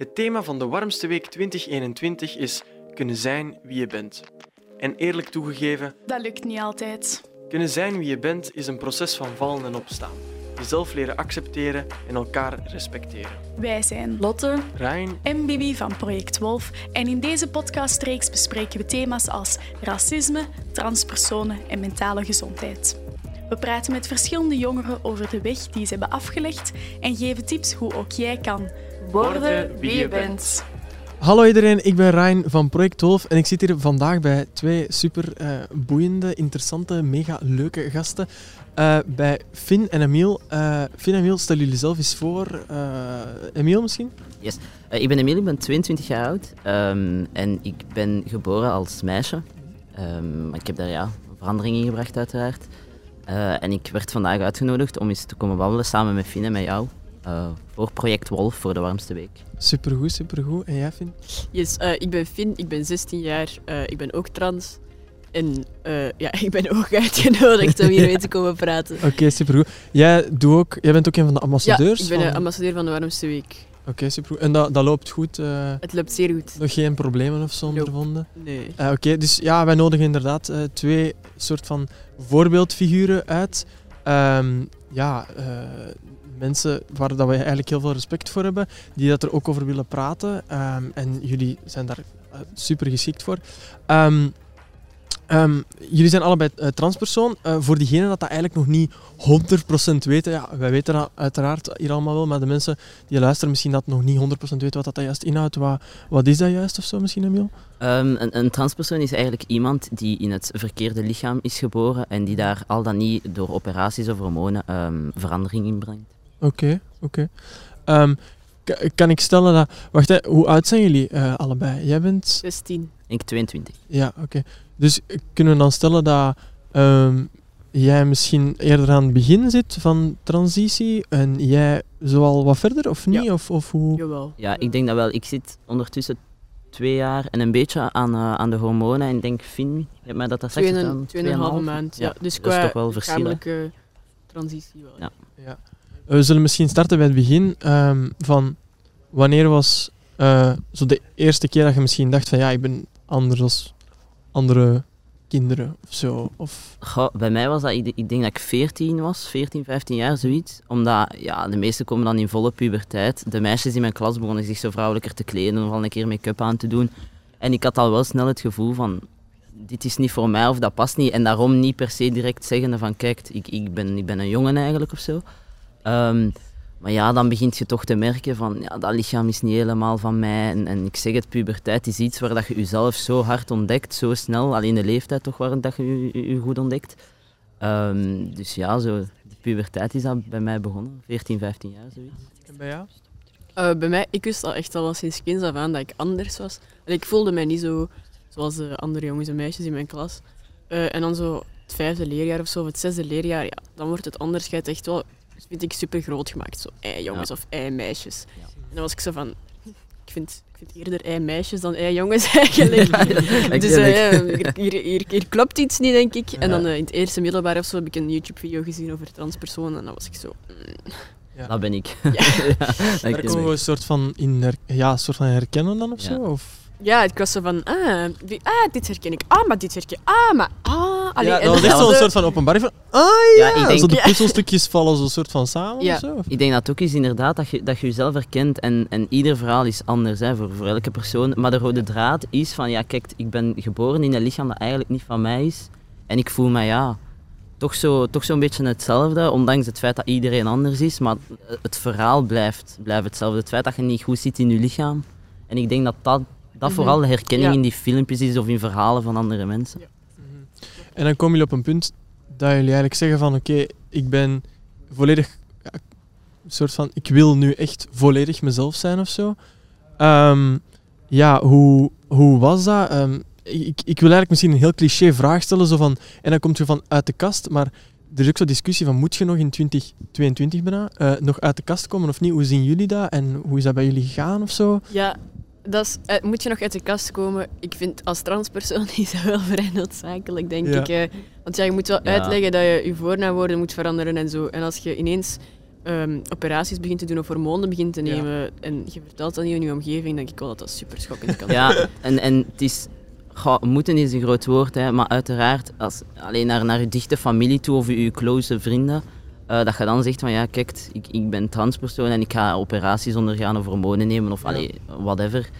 Het thema van de warmste week 2021 is kunnen zijn wie je bent. En eerlijk toegegeven, Dat lukt niet altijd. kunnen zijn wie je bent is een proces van vallen en opstaan. Jezelf leren accepteren en elkaar respecteren. Wij zijn Lotte, Rijn, en Bibi van Project Wolf en in deze podcastreeks bespreken we thema's als racisme, transpersonen en mentale gezondheid. We praten met verschillende jongeren over de weg die ze hebben afgelegd en geven tips hoe ook jij kan worden wie je bent. Hallo iedereen, ik ben Ryan van Project Wolf en ik zit hier vandaag bij twee super eh, boeiende, interessante, mega leuke gasten. Eh, bij Finn en Emiel. Eh Finn en Emiel, stel jullie zelf eens voor. Eh Emiel misschien? Eh, ik ben Emilie, ik ben 22 jaar oud ehm, en ik ben geboren als meisje. Ehm, maar ik heb daar ja, verandering in gebracht uiteraard. Eh, en ik werd vandaag uitgenodigd om eens te komen wandelen samen met Finn en met jou eh, voor project Wolf voor de warmste week. Supergoed, supergoed. En jij, Finn? Yes, eh, ik ben Finn, ik ben 16 jaar, eh, ik ben ook trans. En eh, ja, ik ben ook uitgenodigd om hier mee te komen praten. Oké, supergoed. Jij, doet ook, jij bent ook een van de Ja, ambassadeurs? ik ben van- ambassadeur van de warmste week. Oké, supergoed. En dat, dat loopt goed? eh, Het loopt zeer goed. nog geen problemen of zo Nope. ondervonden? Nee. Eh, Oké, dus ja, wij nodigen inderdaad eh, twee soort van voorbeeldfiguren uit. Ehm, ja, eh, mensen waar dat we eigenlijk heel veel respect voor hebben, die dat er ook over willen praten. Ehm, en jullie zijn daar eh, super geschikt voor. Ehm, ehm, jullie zijn allebei eh, transpersoon. Eh, voor diegenen dat dat eigenlijk nog niet 100% weten, ja, wij weten dat uiteraard hier allemaal wel, maar de mensen die luisteren misschien dat nog niet 100% weten wat dat juist inhoudt. Wat, wat is dat juist of zo misschien, Emiel? Ehm, een, een transpersoon is eigenlijk iemand die in het verkeerde lichaam is geboren en die daar al dan niet door operaties of hormonen ehm, verandering in brengt. Oké, oké. Ehm, ka- kan ik stellen dat... Wacht, hè, hoe oud zijn jullie eh, allebei? Jij bent... 16. Ik 22. Ja, oké. Dus kunnen we dan stellen dat ehm, jij misschien eerder aan het begin zit van transitie en jij zo al wat verder, of niet? Ja. Of, of hoe... Jawel. Ja, ik denk dat wel. Ik zit ondertussen twee jaar en een beetje aan, eh, aan de hormonen en ik denk, Finn, je hebt mij dat daar straks Twee en verteld, een- twee en een halve maand. Ja. Ja, Dus dat is qua toch wel verschil, transitie wel. Ja. Ja. Eh, We zullen misschien starten bij het begin ehm, van wanneer was eh, zo de eerste keer dat je misschien dacht van ja, ik ben anders als andere kinderen of zo. Of... Bij mij was dat, ik, ik denk dat ik 14 was, 14, 15 jaar, zoiets. Omdat, ja, de meesten komen dan in volle puberteit. De meisjes in mijn klas begonnen zich zo vrouwelijker te kleden of al een keer make-up aan te doen. En ik had al wel snel het gevoel van, dit is niet voor mij of dat past niet. En daarom niet per se direct zeggen van, kijk, ik, ik, ben, ik ben een jongen eigenlijk of zo. Ehm, maar ja, dan begint je toch te merken van, ja, dat lichaam is niet helemaal van mij. En, en ik zeg het, puberteit is iets waar dat je jezelf zo hard ontdekt, zo snel. Alleen de leeftijd toch waar dat je je, je- je goed ontdekt. Ehm, dus ja, zo, de puberteit is dat bij mij begonnen. 14, 15 jaar, zoiets. En bij jou? Eh, bij mij, ik wist al echt al sinds kinds af aan dat ik anders was. En ik voelde mij niet zo zoals de andere jongens en meisjes in mijn klas. Eh, en dan zo het vijfde leerjaar of zo, of het zesde leerjaar, ja, dan wordt het onderscheid echt wel, vind ik, super groot gemaakt. Zo ei-jongens Ja. of ei-meisjes. Ja. En dan was ik zo van, ik vind, ik vind eerder ei-meisjes dan ei-jongens eigenlijk. Dus eh, ja, hier, hier, hier, klopt iets niet, denk ik. En Ja. dan eh, in het eerste middelbaar of zo heb ik een YouTube-video gezien over transpersonen. En dan was ik zo... mm, Dat ben ik. Ja. Ja, dat Daar komen we een soort van, in her- ja, een soort van herkennen dan of Ja. zo? Of... Ja, ik was zo van, ah, wie- ah, dit herken ik. Ah, maar dit herken ik. Ah, maar, ah. Allee, ja, dat was dan echt zo- zo'n soort van openbaring van, ah ja, Ja, ik denk- zo de Ja. puzzelstukjes vallen zo soort van samen Ja. of zo? Ik denk dat het ook is inderdaad dat je, dat je jezelf herkent en, en ieder verhaal is anders hè, voor, voor elke persoon. Maar de rode draad is van, ja kijk, ik ben geboren in een lichaam dat eigenlijk niet van mij is. En ik voel me ja, toch zo'n toch zo'n beetje hetzelfde, ondanks het feit dat iedereen anders is. Maar het verhaal blijft, blijft hetzelfde. Het feit dat je niet goed zit in je lichaam. En ik denk dat dat, dat Mhm. vooral de herkenning Ja. in die filmpjes is of in verhalen van andere mensen. En dan komen jullie op een punt dat jullie eigenlijk zeggen van oké, ik ben volledig, een soort van, ik wil nu echt volledig mezelf zijn of zo. Ehm, ja, hoe, hoe was dat? Ehm, ik, ik wil eigenlijk misschien een heel cliché vraag stellen, zo van, en dan komt je van uit de kast, maar er is ook zo'n discussie van, moet je nog in 2022 bijna eh, nog uit de kast komen of niet? Hoe zien jullie dat en hoe is dat bij jullie gegaan of zo? Ja, dat is, eh, moet je nog uit de kast komen? Ik vind als transpersoon is dat wel vrij noodzakelijk, denk Ja. ik. eh. want ja, je moet wel Ja. uitleggen dat je je voornaamwoorden moet veranderen en zo. En als je ineens ehm, operaties begint te doen of hormonen begint te Ja. nemen en je vertelt dat niet in je omgeving, denk ik wel dat dat super schokkend kan zijn. Ja, en, en het is... goh, moeten is een groot woord, hè, maar uiteraard, als, alleen naar, naar je dichte familie toe of je, je close vrienden, eh, dat je dan zegt van ja, kijk, ik, ik ben transpersoon en ik ga operaties ondergaan of hormonen nemen of Ja. allee, whatever.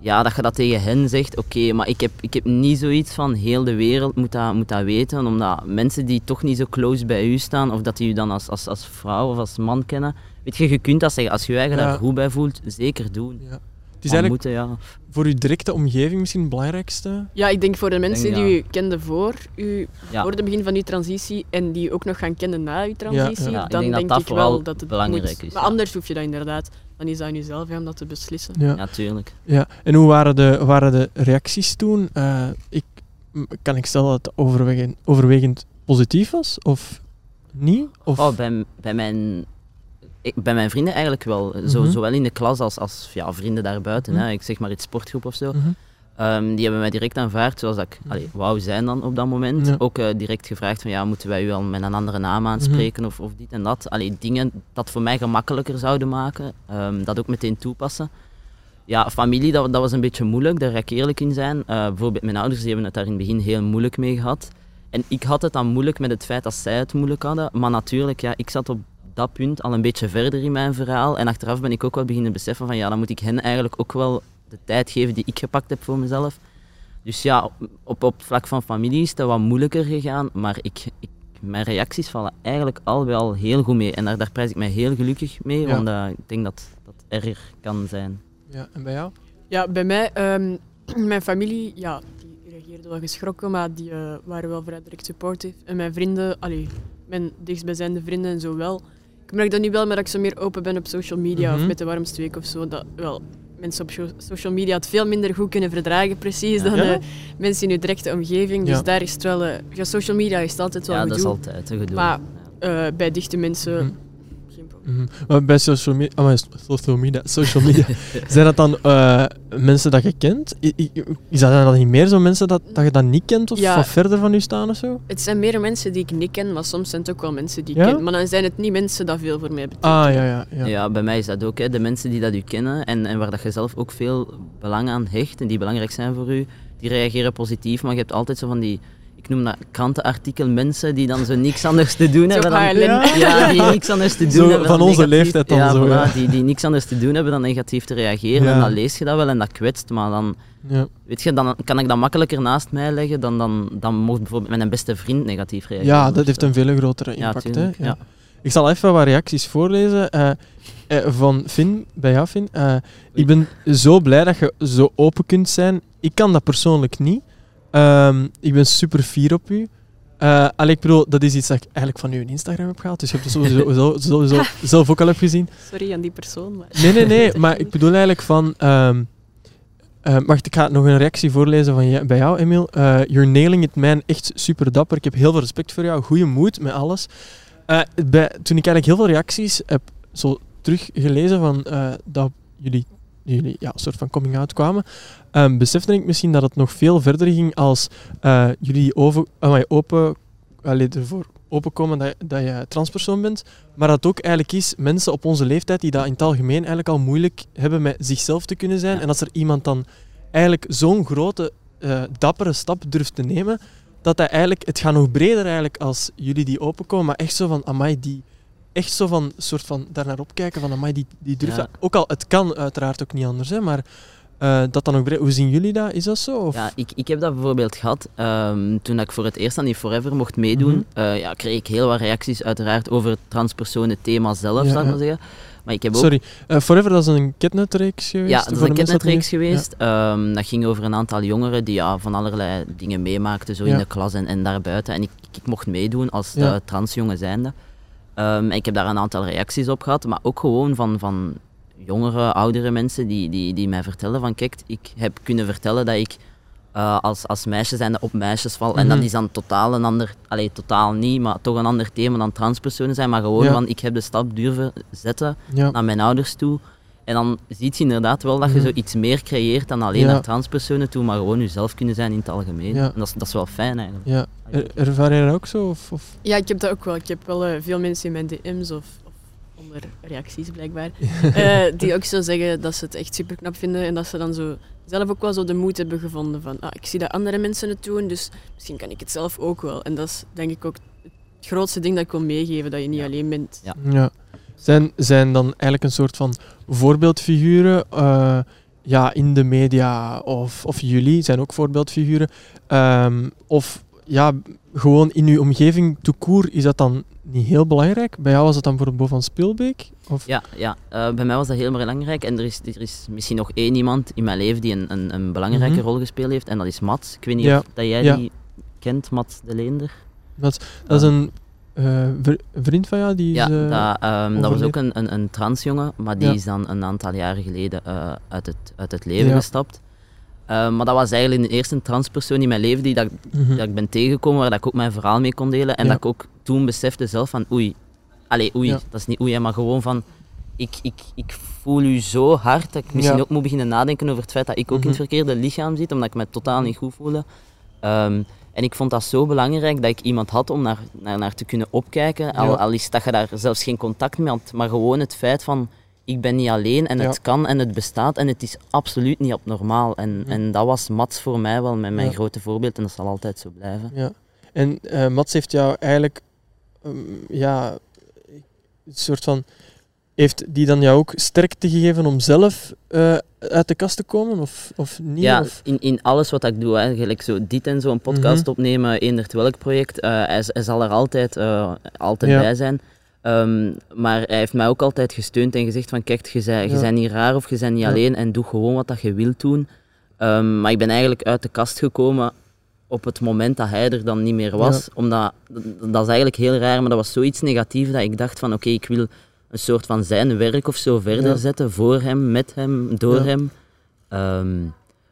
Ja, dat je dat tegen hen zegt, oké, maar ik heb, ik heb niet zoiets van heel de wereld moet dat, moet dat weten, omdat mensen die toch niet zo close bij u staan, of dat die u dan als, als, als vrouw of als man kennen, weet je, je kunt dat zeggen, als je je eigen Ja. daar goed bij voelt, zeker doen. Ja. Het is eigenlijk moeten, ja. voor uw directe omgeving misschien het belangrijkste. Ja, ik denk voor de mensen denk, die ja. u kenden voor, u, Ja. voor het begin van uw transitie en die u ook nog gaan kennen na uw transitie, ja. Ja, ik dan denk dat denk dat ik vooral wel dat het belangrijk moet. is, Maar ja. anders hoef je dat inderdaad. Dan is dat aan jezelf om dat te beslissen. Ja. Natuurlijk. Ja, en hoe waren de, waren de reacties toen? Eh, ik, kan ik stellen dat het overwegend, overwegend positief was? Of niet? Of, Oh, bij, bij, mijn, ik- bij mijn vrienden eigenlijk wel. Zo, Mhm. Zowel in de klas als, als ja, vrienden daarbuiten. Mhm. Hè. Ik zeg maar iets sportgroep of zo. Mhm. Ehm, die hebben mij direct aanvaard, zoals dat ik allee, wou zijn dan op dat moment. Ja. Ook eh, direct gevraagd van ja, moeten wij u al met een andere naam aanspreken of, of dit en dat. Allee, dingen dat voor mij gemakkelijker zouden maken, ehm, dat ook meteen toepassen. Ja, familie, dat, dat was een beetje moeilijk, daar ga ik eerlijk in zijn. Eh, bijvoorbeeld mijn ouders die hebben het daar in het begin heel moeilijk mee gehad. En ik had het dan moeilijk met het feit dat zij het moeilijk hadden. Maar natuurlijk, ja, ik zat op dat punt al een beetje verder in mijn verhaal. En achteraf ben ik ook wel beginnen beseffen van ja, dan moet ik hen eigenlijk ook wel de tijd geven die ik gepakt heb voor mezelf. Dus ja, op, op het vlak van familie is het wat moeilijker gegaan. Maar ik, ik, mijn reacties vallen eigenlijk al wel heel goed mee. En daar, daar prijs ik mij heel gelukkig mee, Ja. want ik denk dat dat erger kan zijn. ja, en bij jou? Ja, bij mij, ehm, mijn familie, ja, die reageerde wel geschrokken, maar die eh, waren wel vrij direct supportive. En mijn vrienden, allee, mijn dichtstbijzijnde vrienden en zo wel. Ik merk dat nu wel, maar dat ik zo meer open ben op social media Mhm. of met de warmste week of zo. Dat wel mensen op social media het veel minder goed kunnen verdragen, precies, Ja. dan Ja? eh, mensen in hun directe omgeving. Dus Ja. daar is het wel, eh, ja, social media is het altijd wel Ja, dat is altijd een gedoe. Maar eh, bij dichte mensen, Mhm. Maar bij social media, ah, social media, social media zijn dat dan eh, mensen dat je kent? I- i- Is dat dan niet meer zo mensen dat, dat je dan niet kent of Ja. wat verder van u staan of zo? Het zijn meer mensen die ik niet ken, maar soms zijn het ook wel mensen die ik Ja? ken. Maar dan zijn het niet mensen dat veel voor mij betekenen. Ah, ja, ja. ja. Ja. bij mij is dat ook. Hè. De mensen die dat u kennen en, en waar dat je zelf ook veel belang aan hecht en die belangrijk zijn voor u, die reageren positief. Maar je hebt altijd zo van die, ik noem dat krantenartikel mensen die dan zo niks anders te doen Zo hebben. Dan. Ja. ja, die niks anders te doen Zo hebben. van dan onze negatief- leeftijd dan ja, zo, voilà, ja. Die, die niks anders te doen hebben dan negatief te reageren. Ja. En dan lees je dat wel en dat kwetst. Maar dan, ja. weet je, dan kan ik dat makkelijker naast mij leggen dan, dan, dan mocht bijvoorbeeld mijn beste vriend negatief reageren. Ja, dat heeft zo. een veel grotere Ja, impact. hè? tuurlijk, Ja. ja. Ik zal even wat reacties voorlezen eh, eh, van Finn, bij jou Finn. Eh, ik ben zo blij dat je zo open kunt zijn. Ik kan dat persoonlijk niet. Ehm, ik ben super fier op u. Eh allee, ik bedoel, dat is iets dat ik eigenlijk van uw Instagram heb gehaald. Dus je hebt het sowieso, zo- sowieso zelf ook al heb gezien. Sorry aan die persoon, maar... Nee, nee, nee. Maar ik bedoel eigenlijk van... ehm eh, wacht, ik ga nog een reactie voorlezen van je, bij jou, Emil. Eh you're nailing it, man. Echt super dapper. Ik heb heel veel respect voor jou. Goede moed met alles. Eh, bij, toen ik eigenlijk heel veel reacties heb zo teruggelezen van eh, dat jullie, jullie ja, een soort van coming out kwamen, ehm, besefte ik misschien dat het nog veel verder ging als eh, jullie over, amai, open, allee, ervoor openkomen dat, je- dat je transpersoon bent, maar dat ook eigenlijk is mensen op onze leeftijd die dat in het algemeen eigenlijk al moeilijk hebben met zichzelf te kunnen zijn. Ja. En als er iemand dan eigenlijk zo'n grote, eh, dappere stap durft te nemen, dat hij eigenlijk, het gaat nog breder eigenlijk als jullie die openkomen, maar echt zo van, amai, die, echt zo van, soort van, daar naar opkijken van, amai, die, die durft Ja. dat. Ook al, het kan uiteraard ook niet anders, hè, maar eh, dat dan ook. Hoe zien jullie dat? Is dat zo? Of? Ja, ik, ik heb dat bijvoorbeeld gehad ehm, toen ik voor het eerst aan die Forever mocht meedoen. Mhm. eh, ja, kreeg ik heel wat reacties uiteraard over het transpersonen thema zelf, Ja, zal ik maar zeggen. Maar ik heb ook... Sorry, eh, Forever, dat is een ketnetreeks geweest? Ja, dat is een niet- geweest. Ehm, dat ging over een aantal jongeren die ja, van allerlei dingen meemaakten, zo Ja. in de klas en, en daarbuiten. En ik, ik mocht meedoen als de transjongen zijnde. Ehm, ik heb daar een aantal reacties op gehad, maar ook gewoon van, van jongere, oudere mensen die, die, die mij vertellen van kijk, ik heb kunnen vertellen dat ik eh, als, als meisje zijnde op meisjes val. En Mhm. dat is dan totaal een ander, allee, totaal niet, maar toch een ander thema dan transpersonen zijn. Maar gewoon Ja. van ik heb de stap durven zetten Ja. naar mijn ouders toe. En dan ziet je inderdaad wel dat je Mhm. zo iets meer creëert dan alleen Ja. naar transpersonen toe, maar gewoon jezelf kunnen zijn in het algemeen. Ja. En dat is, dat is wel fijn eigenlijk. Ja. Er, ervaar je dat ook zo? Of, of? Ja, ik heb dat ook wel. Ik heb wel eh, veel mensen in mijn DM's of, of zonder reacties blijkbaar, eh, die ook zo zeggen dat ze het echt super knap vinden en dat ze dan zo zelf ook wel zo de moed hebben gevonden van ah, ik zie dat andere mensen het doen, dus misschien kan ik het zelf ook wel. En dat is denk ik ook het grootste ding dat ik wil meegeven, dat je niet alleen bent. Ja. Zijn, zijn dan eigenlijk een soort van voorbeeldfiguren eh, ja, in de media of, of jullie zijn ook voorbeeldfiguren? Ehm, of ja, gewoon in uw omgeving koer, is dat dan niet heel belangrijk? Bij jou was het dan voor Bo van Spielbeek? Of? Ja, ja eh, bij mij was dat heel belangrijk. En er is, er is misschien nog één iemand in mijn leven die een, een, een belangrijke Mhm. rol gespeeld heeft. En dat is Mats. Ik weet niet Ja. of dat jij Ja. die kent, Mats de Leender. Dat, dat is een eh, vri- vriend van jou? Die Ja, is, eh, dat, ehm, dat was ook een, een, een transjongen, maar die Ja. is dan een aantal jaren geleden eh, uit, het, uit het leven Ja. gestapt. Eh, maar dat was eigenlijk de eerste transpersoon in mijn leven die dat, mhm. dat ik ben tegengekomen, waar dat ik ook mijn verhaal mee kon delen. En Ja. dat ik ook toen besefte zelf van oei, allee oei, Ja. dat is niet oei, maar gewoon van ik, ik, ik voel u zo hard dat ik misschien Ja. ook moet beginnen nadenken over het feit dat ik ook in het Mhm. verkeerde lichaam zit, omdat ik me totaal niet goed voelde. Ehm, en ik vond dat zo belangrijk dat ik iemand had om naar, naar, naar te kunnen opkijken. Al, Ja. al is dat je daar zelfs geen contact mee had, maar gewoon het feit van ik ben niet alleen en het kan en het bestaat en het is absoluut niet abnormaal. En, en dat was Mats voor mij wel mijn, mijn grote voorbeeld en dat zal altijd zo blijven. Ja. En eh, Mats heeft jou eigenlijk, ehm, ja, een soort van, heeft die dan jou ook sterkte gegeven om zelf eh, uit de kast te komen, of, of niet? Ja, Of? in, in alles wat ik doe, hè, gelijk zo dit en zo, een podcast Mhm. opnemen, eender welk project, eh, hij, hij zal er altijd, eh, altijd Ja. bij zijn. Ehm, maar hij heeft mij ook altijd gesteund en gezegd van kijk, je bent, je Ja. bent niet raar of je bent niet Ja. alleen en doe gewoon wat dat je wilt doen. Ehm, maar ik ben eigenlijk uit de kast gekomen op het moment dat hij er dan niet meer was. Omdat, dat- dat is eigenlijk heel raar, maar dat was zoiets negatiefs dat ik dacht van oké, ik wil een soort van zijn werk of zo verder Ja. zetten, voor hem, met hem, door Ja. hem. Ehm,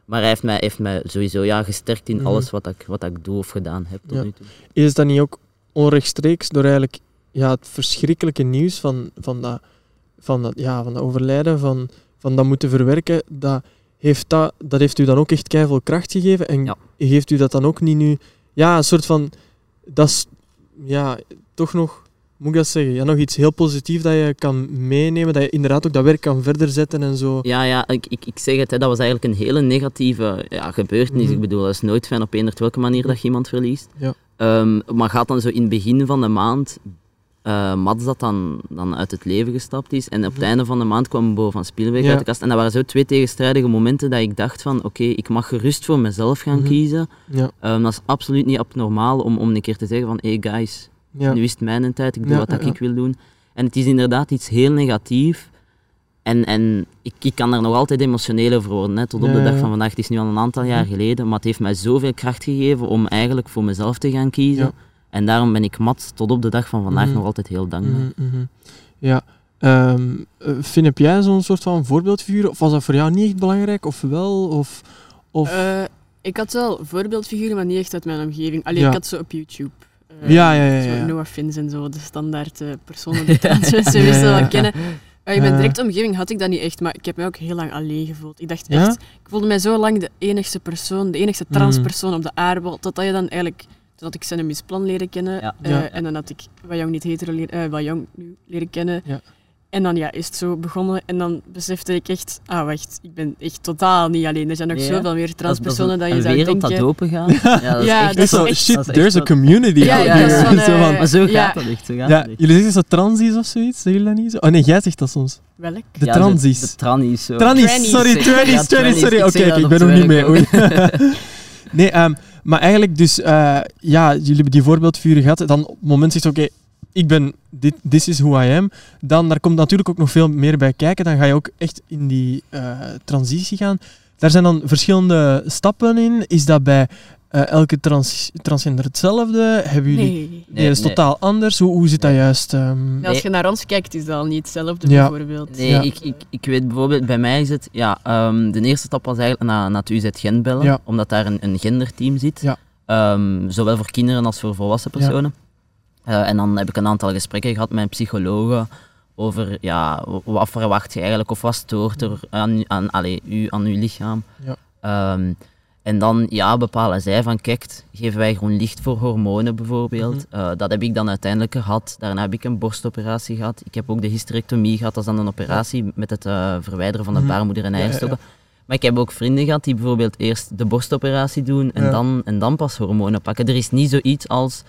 maar hij heeft mij, heeft mij sowieso ja, gesterkt in Mhm. alles wat ik, wat ik doe of gedaan heb tot Ja. nu toe. Is dat niet ook onrechtstreeks door eigenlijk ja, het verschrikkelijke nieuws van, van, dat, van, dat, ja, van dat overlijden, van, van dat moeten verwerken, dat heeft, dat, dat heeft u dan ook echt keiveel kracht gegeven en Ja. geeft u dat dan ook niet nu... Ja, een soort van... Dat is ja, toch nog... Moet ik dat zeggen? Ja, nog iets heel positiefs dat je kan meenemen, dat je inderdaad ook dat werk kan verder zetten en zo. Ja, ja ik, ik, ik zeg het, hè, dat was eigenlijk een hele negatieve ja, gebeurtenis. Mhm. Ik bedoel, dat is nooit fijn op eender welke manier dat je iemand verliest. Ja. Ehm, maar gaat dan zo in het begin van de maand, eh Mats dat dan, dan uit het leven gestapt is, en op het Mhm. einde van de maand kwam Bo van Spielberg Ja. uit de kast. En dat waren zo twee tegenstrijdige momenten dat ik dacht van, oké, ik mag gerust voor mezelf gaan Mhm. kiezen. Ja, Ehm, dat is absoluut niet abnormaal om, om een keer te zeggen van, hey guys, ja. nu is het mijn tijd, ik doe Ja, wat dat ik wil doen. En het is inderdaad iets heel negatief. En, en ik, ik kan daar nog altijd emotioneel over worden, hè, tot op Ja, de dag van vandaag. Het is nu al een aantal jaar geleden, maar het heeft mij zoveel kracht gegeven om eigenlijk voor mezelf te gaan kiezen. Ja. En daarom ben ik Mats tot op de dag van vandaag Mhm. nog altijd heel dankbaar. Mhm. Ja. Ehm eh, Finn, heb jij zo'n soort van voorbeeldfiguur? Of was dat voor jou niet echt belangrijk? Of wel? Of, of... Eh, ik had wel voorbeeldfiguren, maar niet echt uit mijn omgeving. Alleen Ja. ik had zo op YouTube. Eh, Ja, ja, ja, ja. Noah Fins en zo, de standaard eh, personen die mensen Ja, wisten ja. wel kennen. Eh, in mijn directe omgeving had ik dat niet echt, maar ik heb mij ook heel lang alleen gevoeld. Ik dacht echt, ik voelde mij zo lang de enigste persoon, de enigste Mm. transpersoon op de aardbol, totdat je dan eigenlijk, toen had ik Sennemis Plan leren kennen, Ja. Ja. en dan had ik Wajong niet hetero leren, Wajong nu leren kennen. Ja. En dan ja, is het zo begonnen en dan besefte ik echt, ah wacht, ik ben echt totaal niet alleen. Er zijn nog zoveel meer transpersonen dat, je een zou wereld denken. dat open gaat. Ja, dat is Ja, echt dat is zo, echt- dat shit, is there's a community Ja, out ja, here. dat is van, Zo eh, Maar zo gaat dat echt. Zo gaat ja, dat echt. jullie zeggen zo transies of zoiets? Zeggen jullie dat niet zo? Oh nee, jij zegt dat soms. Welk? De Ja, transies. De, de trannies. Sorry, trannies, trannies, sorry. Oké, dat ik ben nog niet mee. nee, ehm, maar eigenlijk dus, eh, ja, jullie hebben die voorbeeldvuren gehad. Dan op het moment zegt oké, ik ben, dit this is who I am. Dan, daar komt natuurlijk ook nog veel meer bij kijken. Dan ga je ook echt in die eh, transitie gaan. Daar zijn dan verschillende stappen in. Is dat bij eh, elke trans transgender hetzelfde? Hebben jullie... Nee. Nee, dat is nee. totaal anders. Hoe, hoe zit dat Nee. juist? ehm? Als je naar ons kijkt, is dat al niet hetzelfde, Ja. bijvoorbeeld. Nee, Ja. ik, ik, ik weet bijvoorbeeld, bij mij is het, ja, ehm, de eerste stap was eigenlijk naar, naar het UZ Gent bellen, Ja. omdat daar een, een genderteam zit, Ja. Ehm, zowel voor kinderen als voor volwassen Ja. personen. Eh, en dan heb ik een aantal gesprekken gehad met psychologen over, ja, wat verwacht je eigenlijk, of wat stoort er aan, aan, allee, u, aan uw lichaam. Ja. Ehm, En dan ja, bepalen zij van, kijk, geven wij groen licht voor hormonen bijvoorbeeld. Mhm. Eh, dat heb ik dan uiteindelijk gehad. Daarna heb ik een borstoperatie gehad. Ik heb ook de hysterectomie gehad, dat is dan een operatie met het eh, verwijderen van de Mhm. baarmoeder en Ja, ja, ja. eierstokken. Maar ik heb ook vrienden gehad die bijvoorbeeld eerst de borstoperatie doen en, dan, en dan pas hormonen pakken. Er is niet zoiets als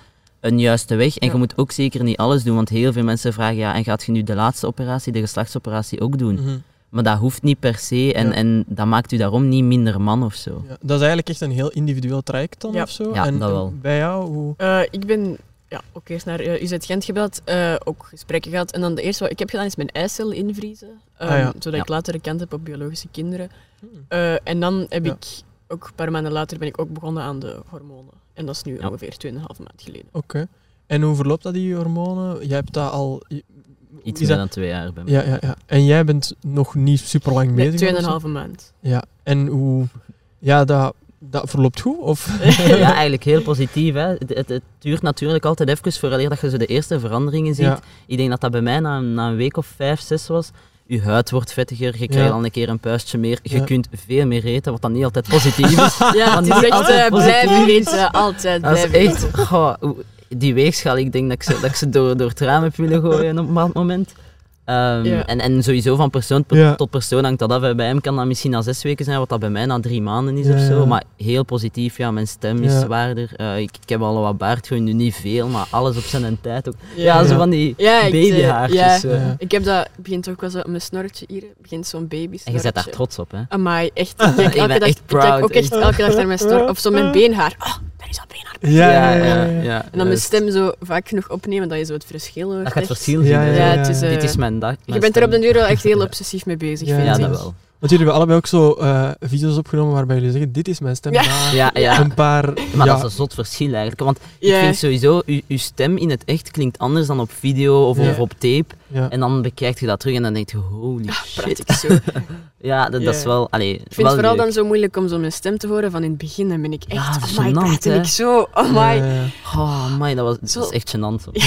een juiste weg. En Ja. je moet ook zeker niet alles doen, want heel veel mensen vragen, ja, en gaat je nu de laatste operatie, de geslachtsoperatie ook doen? Mhm. Maar dat hoeft niet per se en, Ja. en dat maakt u daarom niet minder man of zo. Ja, dat is eigenlijk echt een heel individueel traject dan Ja. of zo. Ja, en, dat en wel. bij jou, hoe... Eh, ik ben ja, ook eerst naar eh, UZ Gent gebeld, eh, ook gesprekken gehad. En dan de eerste wat ik heb gedaan is mijn eicellen invriezen. ehm, Ah, ja. Zodat ik later kant heb op biologische kinderen. Hmm. Eh, en dan heb Ja. ik, ook een paar maanden later, ben ik ook begonnen aan de hormonen. En dat is nu Ja. ongeveer 2,5 maand geleden. Oké. En hoe verloopt dat, die hormonen? Jij hebt dat al... Iets meer dat- dan twee jaar bij mij. Ja, ja, ja. En jij bent nog niet super lang Nee, bezig? 2,5 maand. Ja. En hoe... Ja, dat, dat verloopt goed? Of... Ja, eigenlijk heel positief. Hè. Het, het, het duurt natuurlijk altijd even vooraleer dat je zo de eerste veranderingen ziet. Ja. Ik denk dat dat bij mij na, na een week of vijf, zes was. Je huid wordt vettiger, je krijgt Ja. al een keer een puistje meer. Je Ja. kunt veel meer eten, wat dan niet altijd positief is. Ja, het is echt altijd eh, blijven eten, altijd Dat is blijven echt... die weegschaal, ik denk dat ik ze, dat ik ze door, door het raam heb willen gooien op een bepaald moment. Ehm, Ja. en, en sowieso van persoon per- Ja. tot persoon hangt dat af. Bij hem kan dat misschien na zes weken zijn, wat dat bij mij na drie maanden is Ja, of zo. ja. Maar heel positief, ja, mijn stem is zwaarder. Eh, ik, ik heb al wat baard, gewoon nu niet veel, maar alles op zijn en tijd ook. Ja, zo Ja. van die Ja, ik, eh, babyhaartjes. Ja. Ik heb dat, begint ook wel zo, mijn snorretje hier, begint zo'n baby En je bent daar trots op, hè? Amai, echt. Ik kijk Ik elke ben dag, echt ik kijk proud, ook echt echt. elke dag naar mijn snor. Of zo mijn beenhaar. Oh, daar is al beenhaar. Ja, ja, ja. ja. En dan mijn juist. stem zo vaak genoeg opnemen dat je zo het verschil hoort. Dat gaat het verschil zien. Ja, ja, Ja, het is, eh, Dit is mijn dag. Je mijn bent er op den duur wel echt heel obsessief mee bezig, Ja, vind Ja, ik. dat wel. Want jullie hebben allebei ook zo eh, video's opgenomen waarbij jullie zeggen, dit is mijn stem. Ja. Ja, ja. Een paar... Maar ja, dat is een zot verschil eigenlijk. Want ik vind sowieso, uw, uw stem in het echt klinkt anders dan op video of, of op tape. ja. En dan bekijkt je dat terug en dan denk je, holy Praat shit. ik zo. Ja, dat, dat is wel... Allee, Ik vind het wel vooral leuk. dan zo moeilijk om zo mijn stem te horen van in het begin. Dan ben ik echt, Ja, oh my gênant, god, ik zo, oh my. Oh, amai, dat, was, dat echt gênant.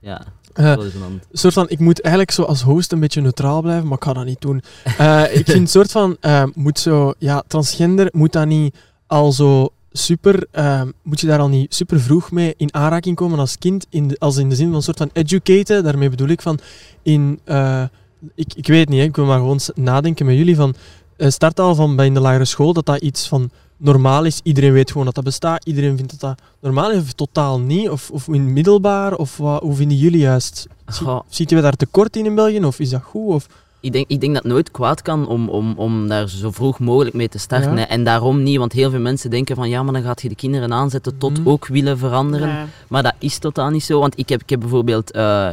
Ja, eh, gênant. soort van, ik moet eigenlijk zo als host een beetje neutraal blijven, maar ik ga dat niet doen. Eh, ik vind soort van, eh, moet zo, ja, transgender, moet dat niet al zo super, moet je daar al niet super vroeg mee in aanraking komen als kind, in de, als in de zin van een soort van educaten, daarmee bedoel ik van, in, ik, ik weet niet, hè, ik wil maar gewoon nadenken met jullie van, eh, start al van bij in de lagere school, dat dat iets van normaal is, iedereen weet gewoon dat dat bestaat, iedereen vindt dat dat normaal is, of totaal niet, of, of in middelbaar, of wat, hoe vinden jullie juist? Zie- Goh. Ziet we daar tekort in in België, of is dat goed? Of, Ik denk, ik denk dat het nooit kwaad kan om, om, om daar zo vroeg mogelijk mee te starten. Ja. En daarom niet, want heel veel mensen denken van ja, maar dan gaat je de kinderen aanzetten tot Mhm. ook willen veranderen. Ja. Maar dat is totaal niet zo, want ik heb, ik heb bijvoorbeeld eh,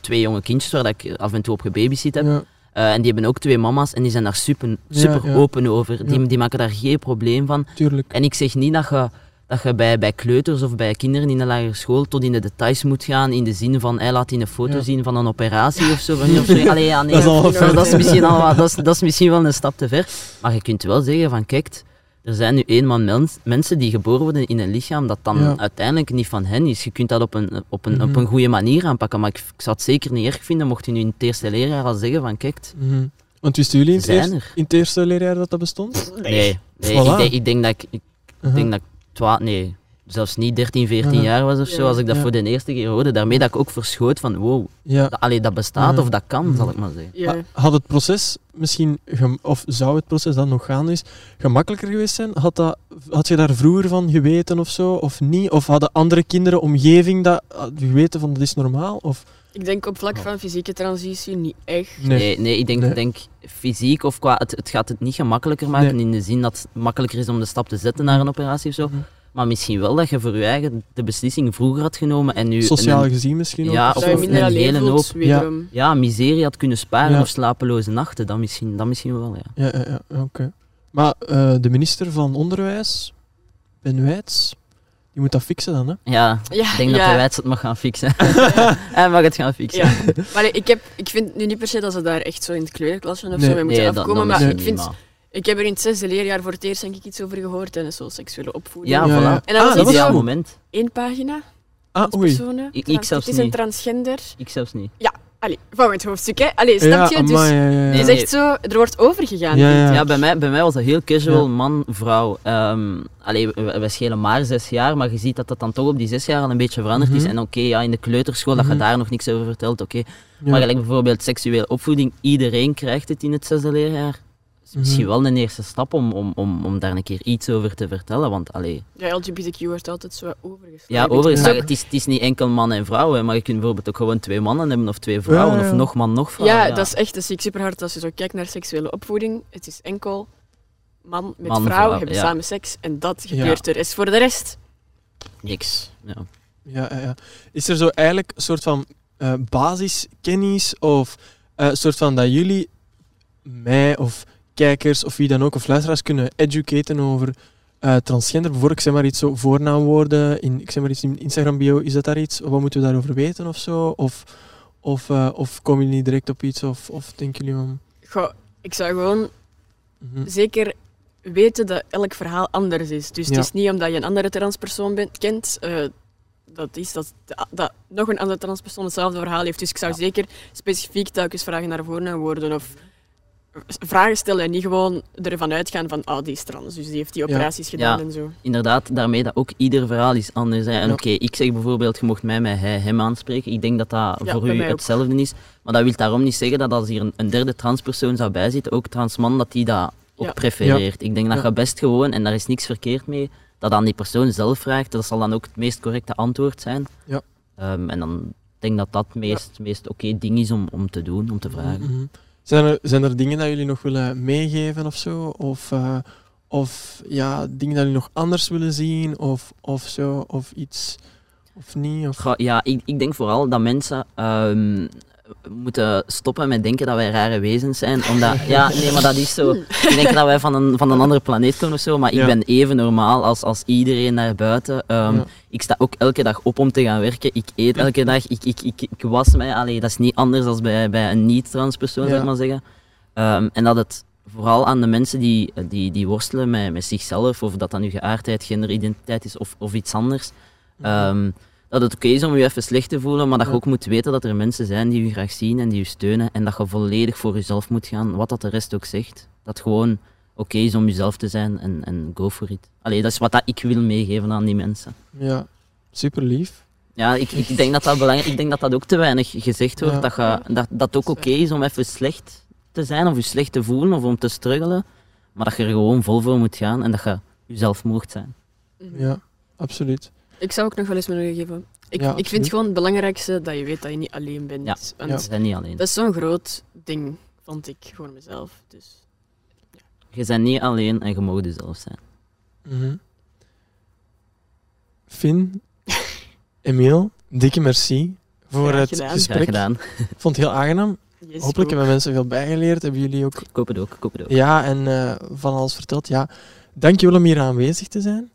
twee jonge kindjes waar dat ik af en toe op gebabysit heb. ja, Eh, en die hebben ook twee mama's en die zijn daar super, super ja. open over. Die, die maken daar geen probleem van. tuurlijk. En ik zeg niet dat je, dat je bij, bij kleuters of bij kinderen in de lagere school tot in de details moet gaan, in de zin van, hij laat die een foto zien van een operatie of zo. Of zo. Allee, ja, nee, Dat is al dat, ver. dat is misschien al wat- dat, is, dat is misschien wel een stap te ver. Maar je kunt wel zeggen van, kijk, er zijn nu eenmaal mens, mensen die geboren worden in een lichaam dat dan Ja. uiteindelijk niet van hen is. Je kunt dat op een, op een, op Mhm. een goede manier aanpakken, maar ik, ik zou het zeker niet erg vinden mocht je nu in het eerste leerjaar al zeggen van, kijk, Mhm. Want wisten jullie in het, in het eerste leerjaar dat dat bestond? Nee, nee Voilà. ik, denk, ik denk dat ik, ik Uh-huh. denk dat ik twa- nee, zelfs niet 13, 14 Ja. jaar was of zo, als ik dat Ja. voor de eerste keer hoorde. Daarmee dat ik ook verschoot van, wow, Ja. dat, allee, dat bestaat Ja. of dat kan, Mhm. zal ik maar zeggen. Ja. Maar Had het proces misschien, of zou het proces dat nog gaande is, gemakkelijker geweest zijn? Had, dat, had je daar vroeger van geweten of zo, of niet? Of hadden andere kinderen, omgeving, dat geweten van dat is normaal? Of, Ik denk op vlak van fysieke transitie niet echt. nee. Nee, nee, ik denk, Nee. denk fysiek of qua, het, het gaat het niet gemakkelijker maken Nee. in de zin dat het makkelijker is om de stap te zetten naar een operatie of zo. Mhm. Maar misschien wel dat je voor je eigen de beslissing vroeger had genomen en nu Sociaal een, gezien misschien Ja, ook? of- je of minder een hele hoop. wederom. ja, miserie had kunnen sparen Ja. of slapeloze nachten, dat misschien, dat misschien wel, ja. Ja, ja, ja oké. Maar eh, de minister van Onderwijs, Ben Wijts, die moet dat fixen dan, hè? Ja, Ja, ik denk dat ja. de Wijts het mag gaan fixen. Hij mag het gaan fixen. Ja. Maar nee, ik, heb, ik vind nu niet per se dat ze daar echt zo in het kleurenklasje of Nee. zo mee moeten Nee, afkomen. dat maar ik, vind, maar- ik heb er in het zesde leerjaar voor het eerst denk ik iets over gehoord en zo seksuele opvoeding. Ja, Ja, voilà. ja. En dat Ah, was dat was Ideaal goed. moment. Eén pagina, Ah, oei. Ik- zelfs Het is een niet. transgender. Ik zelfs niet. Allee, volgend hoofdstuk, hè. Allee, snap je? amai, dus ja, ja, ja. het is echt zo... Er wordt overgegaan. Ja, ja. Ja, bij mij, bij mij was dat heel casual, Ja. man, vrouw. Ehm allee, we, we schelen maar zes jaar, maar je ziet dat dat dan toch op die zes jaar al een beetje veranderd is. Mhm. En oké, ja, in de kleuterschool, dat Mhm. je daar nog niks over vertelt, oké. Ja. Maar gelijk bijvoorbeeld seksuele opvoeding, iedereen krijgt het in het zesde leerjaar. Is misschien Mhm. wel een eerste stap om, om, om, om daar een keer iets over te vertellen, want allee... Ja, LGBTQ wordt altijd zo overgeslagen. Ja, snap- het, is, het is niet enkel man en vrouw, hè, maar je kunt bijvoorbeeld ook gewoon twee mannen hebben of twee vrouwen, Ja, ja. of nog man, nog vrouw. Ja, dat is echt, dat zie ik super hard als je zo kijkt naar seksuele opvoeding. Het is enkel man met Man, vrouw, vrouw, hebben ja. samen seks en dat Ja. gebeurt er. Is voor de rest. niks. Ja. Ja, ja, ja. Is er zo eigenlijk een soort van eh, basiskennis of eh, een soort van dat jullie mij of kijkers of wie dan ook of luisteraars kunnen educaten over eh, transgender? Bijvoorbeeld, ik zeg maar iets zo voornaamwoorden in, ik zeg maar iets in Instagram bio, is dat daar iets? Wat moeten we daarover weten of zo? Of, of, eh, of komen jullie niet direct op iets of, of denken jullie. Goh, ik zou gewoon mhm. zeker weten dat elk verhaal anders is. Dus Ja. het is niet omdat je een andere transpersoon bent, kent, eh, dat is dat, dat nog een andere transpersoon hetzelfde verhaal heeft. Dus ik zou zeker specifiek telkens vragen naar voornaamwoorden of vragen stellen en niet gewoon ervan uitgaan van oh, die is trans, dus die heeft die Ja. operaties gedaan Ja. en zo. Inderdaad, daarmee dat ook ieder verhaal is anders. Hè. En Ja. oké, ik zeg bijvoorbeeld, je mocht mij met hij, hem aanspreken. Ik denk dat dat Ja, voor u ook. hetzelfde is. Maar dat wil daarom niet zeggen dat als hier een, een derde transpersoon zou bijzitten, ook transman, dat die dat ook Ja. prefereert. Ik denk dat Ja. je best gewoon, en daar is niks verkeerd mee, dat aan die persoon zelf vraagt. Dat zal dan ook het meest correcte antwoord zijn. Ja. Ehm, en dan denk ik dat dat het meest, meest oké ding is om, om te doen, om te vragen. Mhm. Zijn, er, zijn er dingen dat jullie nog willen meegeven of zo? Of, eh, of ja, dingen dat jullie nog anders willen zien of, of zo? Of iets? Of niet? Of... Ja, ik, ik denk vooral dat mensen ehm, moeten stoppen met denken dat wij rare wezens zijn. Omdat, ja, nee, maar dat is zo. Ik denk dat wij van een, van een andere planeet komen of zo, maar ik ben even normaal als, als iedereen daar buiten. Ehm, Ja. Ik sta ook elke dag op om te gaan werken. Ik eet elke dag. Ik, ik, ik, ik was mij. Allee, dat is niet anders dan bij, bij een niet-trans persoon, zou Ja. ik maar zeggen. Ehm, en dat het vooral aan de mensen die, die, die worstelen met, met zichzelf, of dat dan nu geaardheid, genderidentiteit is of, of iets anders, ehm, dat het oké is om je even slecht te voelen, maar dat je ook moet weten dat er mensen zijn die je graag zien en die je steunen en dat je volledig voor jezelf moet gaan, wat dat de rest ook zegt. Dat gewoon oké is om jezelf te zijn en, en go for it. Allee, dat is wat dat ik wil meegeven aan die mensen. Ja, super lief. Ja, ik, ik, denk dat dat belangrijk, ik denk dat dat ook te weinig gezegd wordt. Ja. Dat, je, dat dat het ook oké is om even slecht te zijn of je slecht te voelen of om te struggelen. Maar dat je er gewoon vol voor moet gaan en dat je jezelf mocht zijn. Ja, absoluut. Ik zou ook nog wel eens willen geven. Ik, Ja, ik vind gewoon het belangrijkste dat je weet dat je niet alleen bent. Ja. Want Ja. Zijn niet alleen. dat is zo'n groot ding, vond ik, voor mezelf. Dus. Je bent niet alleen en je mag jezelf zijn. Mhm. Finn, Emiel, dikke merci voor het gesprek. gedaan. Ik vond het heel aangenaam. Yes, Hopelijk ook. hebben mensen veel bijgeleerd. Hebben jullie ook Ik hoop het ook. Ik hoop het ook. ja en eh, van alles verteld. Ja, dankjewel om hier aanwezig te zijn.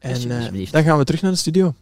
En eh, dan gaan we terug naar de studio.